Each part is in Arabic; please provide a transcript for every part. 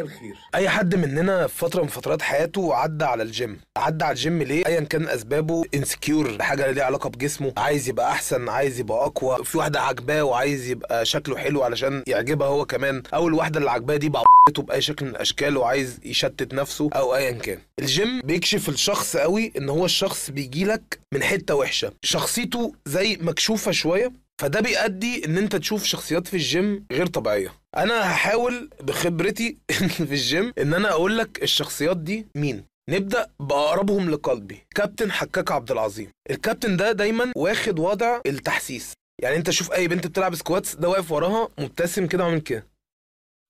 الخير. أي حد مننا في فترة من فترات حياته عدى على الجيم. عدى على الجيم ليه؟ ايا كان أسبابه insecure حاجة ليها علاقة بجسمه عايز يبقى أحسن عايز يبقى أقوى. في واحدة عاجباه وعايز يبقى شكله حلو علشان يعجبها هو كمان. أو الواحده اللي عاجباه دي رفضته بأي شكل من الأشكال وعايز يشتت نفسه أو ايا كان. الجيم بيكشف الشخص قوي إن هو الشخص بيجيلك من حتة وحشة. شخصيته زي مكشوفة شوية فده بيؤدي إن أنت تشوف شخصيات في الجيم غير طبيعية. أنا هحاول بخبرتي في الجيم إن أنا أقول لك الشخصيات دي مين. نبدأ بأقربهم لقلبي كابتن حكاك عبد العظيم. الكابتن ده دايما واخد وضع التحسيس. يعني أنت شوف أي بنت بتلعب squats ده واقف وراها مبتسم كده وعامل كده.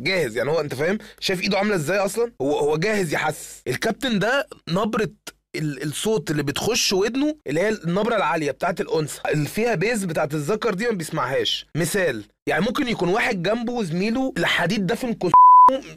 جاهز يعني هو أنت فاهم؟ شايف إيده عاملة إزاي أصلا؟ هو هو جاهز يحسس. الكابتن ده نبرة الصوت اللي بتخش ودنه اللي هي النبرة العالية بتاعت الأنثى اللي فيها bass بتاعت الذكر دي ما بيسمعهاش. مثال يعني ممكن يكون واحد جنبه زميله الحديد دفن كل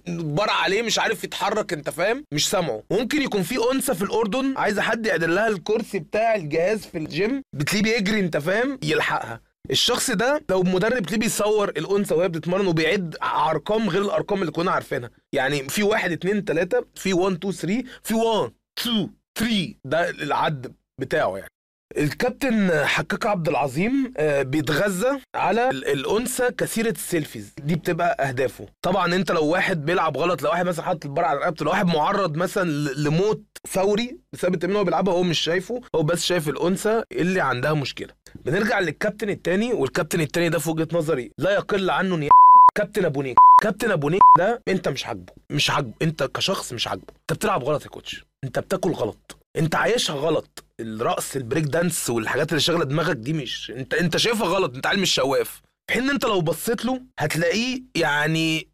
برع عليه مش عارف يتحرك انت فاهم؟ مش سامعه. ممكن يكون في أنثى في الأردن عايزة حد يعدل لها الكرسي بتاع الجهاز في الجيم بتلاقيه بيجري انت فاهم؟ يلحقها. الشخص ده لو مدرب تلاقيه بيصور الأنثى وهي بتتمرن وبيعد أرقام غير الأرقام اللي كنا عارفينها. يعني في واحد اتنين تلاتة في 1 2 3 في 1 2 3 ده العد بتاعه يعني. الكابتن حكاك عبد العظيم آه، بيتغذى على ال- الأنثى كثيرة ال selfies. دي بتبقى أهدافه. طبعا أنت لو واحد بيلعب غلط لو واحد مثلا حاطط البار على رقبته لو واحد معرض مثلا لموت فوري بسبب التمرين هو بيلعبها هو مش شايفه هو بس شايف الأنثى اللي عندها مشكلة. بنرجع للكابتن التاني والكابتن التاني ده في وجهة نظري لا يقل عنه كابتن أبو نيك. كابتن أبو نيك ده انت مش عاجبه مش عاجبه انت كشخص مش عاجبه. انت بتلعب غلط يا coach. انت بتاكل غلط. انت عايشها غلط. الرقص ال break dance والحاجات اللي شاغلة دماغك دي مش انت انت شايفها غلط. انت مش شواف. في حين ان انت لو بصيت له هتلاقيه يعني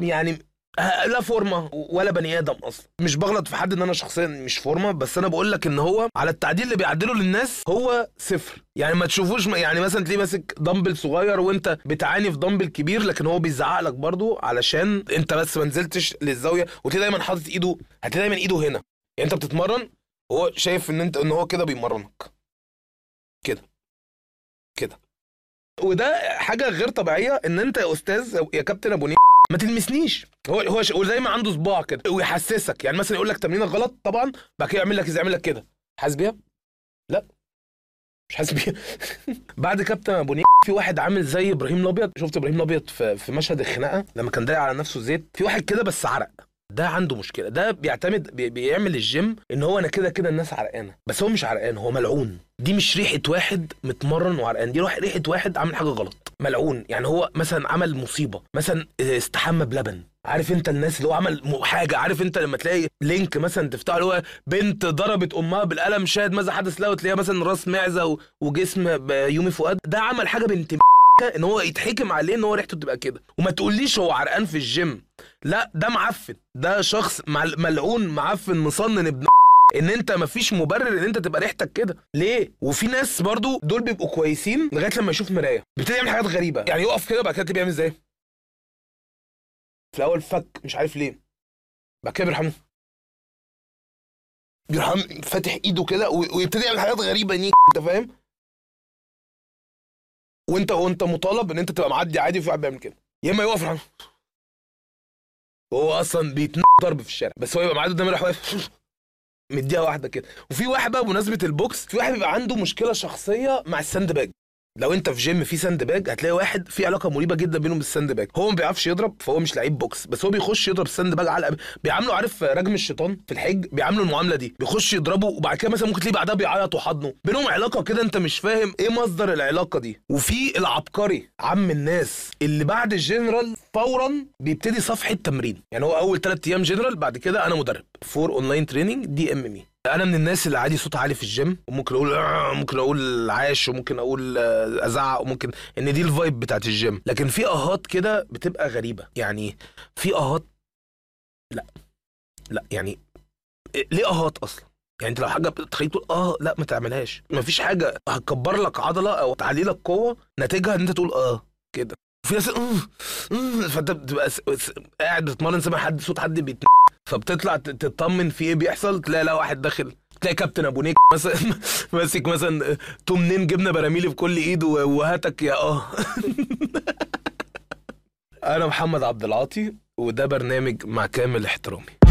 يعني لا فورمة ولا بني آدم أصلا. مش بغلط في حد إن أنا شخصيا مش فورمة بس أنا بقول لك إن هو على التعديل اللي بيعدله للناس هو صفر. يعني ما تشوفوش يعني مثلا تلاقيه ماسك دمبل صغير وأنت بتعاني في دمبل كبير لكن هو بيزعق لك برضو علشان أنت بس ما نزلتش للزاوية. وتلاقيه دايما حاطط إيده هتلاقي دايما إيده هنا. يعني أنت بتتمرن هو شايف إن أنت إن هو كده بيمرنك. كده. كده. وده حاجة غير طبيعية إن أنت يا أستاذ يا كابتن أبو نيك ما تلمسنيش. هو هو ش- هو دايما عنده صباع كده ويحسسك. يعني مثلا يقول لك تمرينك غلط طبعا بعد كده يعمل لك يعمل لك كده. حاسس بيها؟ لا. مش حاسس بيها. بعد كابتن أبو في واحد عامل زي إبراهيم الأبيض. شفت إبراهيم الأبيض في, في مشهد الخناقة؟ لما كان دايق على نفسه زيت. في واحد كده بس عرق. ده عنده مشكلة. ده بيعتمد بي بيعمل الجيم إن هو أنا كده كده الناس عرقانة. بس هو مش عرقان هو ملعون. دي مش ريحة واحد متمرن وعرقان. دي ريحة واحد عامل حاجة غلط. ملعون. يعني هو مثلا عمل مصيبة. مثلا استحمى بلبن. عارف أنت الناس اللي هو عمل حاجة. عارف أنت لما تلاقي link مثلا تفتحه اللي هو بنت ضربت أمها بالقلم شاهد ماذا حدث لها وتلاقيها مثلا راس معزة وجسم يومي فؤاد. ده عمل حاجة بنت ان هو يتحكم عليه ان هو ريحته تبقى كده. وما تقوليش هو عرقان في الجيم. لا ده معفن. ده شخص مل- ملعون معفن مصنن ابن ان انت مفيش مبرر ان انت تبقى ريحتك كده. ليه؟ وفي ناس برضو دول بيبقوا كويسين لغاية لما يشوف مراية. بيبتدي يعمل حاجات غريبة. يعني يقف كده بعد كده تبقى يعمل إزاي في الأول فك مش عارف ليه. بعد كده بيرحمه. بيرحم فاتح إيده كده وي- ويبتدي يعمل حاجات غريبة نيك أنت فاهم؟ وانت وانت مطالب ان انت تبقى معدي عادي وفي واحد بيعمل كده. يا اما يقف هو أصلا بيتضرب في الشارع بس هو يبقى معدي قدام راح واقف. مديها واحدة كده. وفي واحد بقى بمناسبة ال box في واحد بيبقى عنده مشكلة شخصية مع ال sand bag لو انت في جيم في sand bag هتلاقي واحد في علاقة مريبه جدا بينهم بال sand bag هو ما بيعرفش يضرب فهو مش لعيب box. بس هو بيخش يضرب ال sand bag علقه بيعامله عارف رجم الشيطان في الحج؟ بيعامله المعاملة دي. بيخش يضربه وبعد كده مثلا ممكن تلاقيه بعدها بيعيط وحضنه. بينهم علاقة كده انت مش فاهم إيه مصدر العلاقة دي. وفي العبقري عم الناس اللي بعد الجنرال فورا بيبتدي صفحة تمرين يعني هو أول ثلاث أيام جنرال بعد كده أنا مدرب. for online training DM me أنا من الناس اللي عادي صوت عالي في الجيم وممكن أقول آه، ممكن أقول عاش وممكن أقول آه، أزعق وممكن ان دي ال vibe بتاعت الجيم لكن في أهات كده بتبقى غريبة. يعني في أهات لا. لا يعني ليه أهات أصلا؟ يعني أنت لو حاجة بتخليك تقول آه لا ما تعملهاش. مفيش حاجة هتكبر لك عضلة أو تعلي لك قوة نتيجها إن أنت تقول آه كده. في ناس فأنت بتبقى قاعد بتتمرن سامع حد صوت حد بيت فبتطلع تطمن في إيه بيحصل تلاقي لا واحد داخل تلاقي كابتن أبو نيك مثلا ماسك مثلا تمنين جبنة براميلي في كل ايد وهاتك يا آه. أنا محمد عبد العاطي وده برنامج مع كامل احترامي.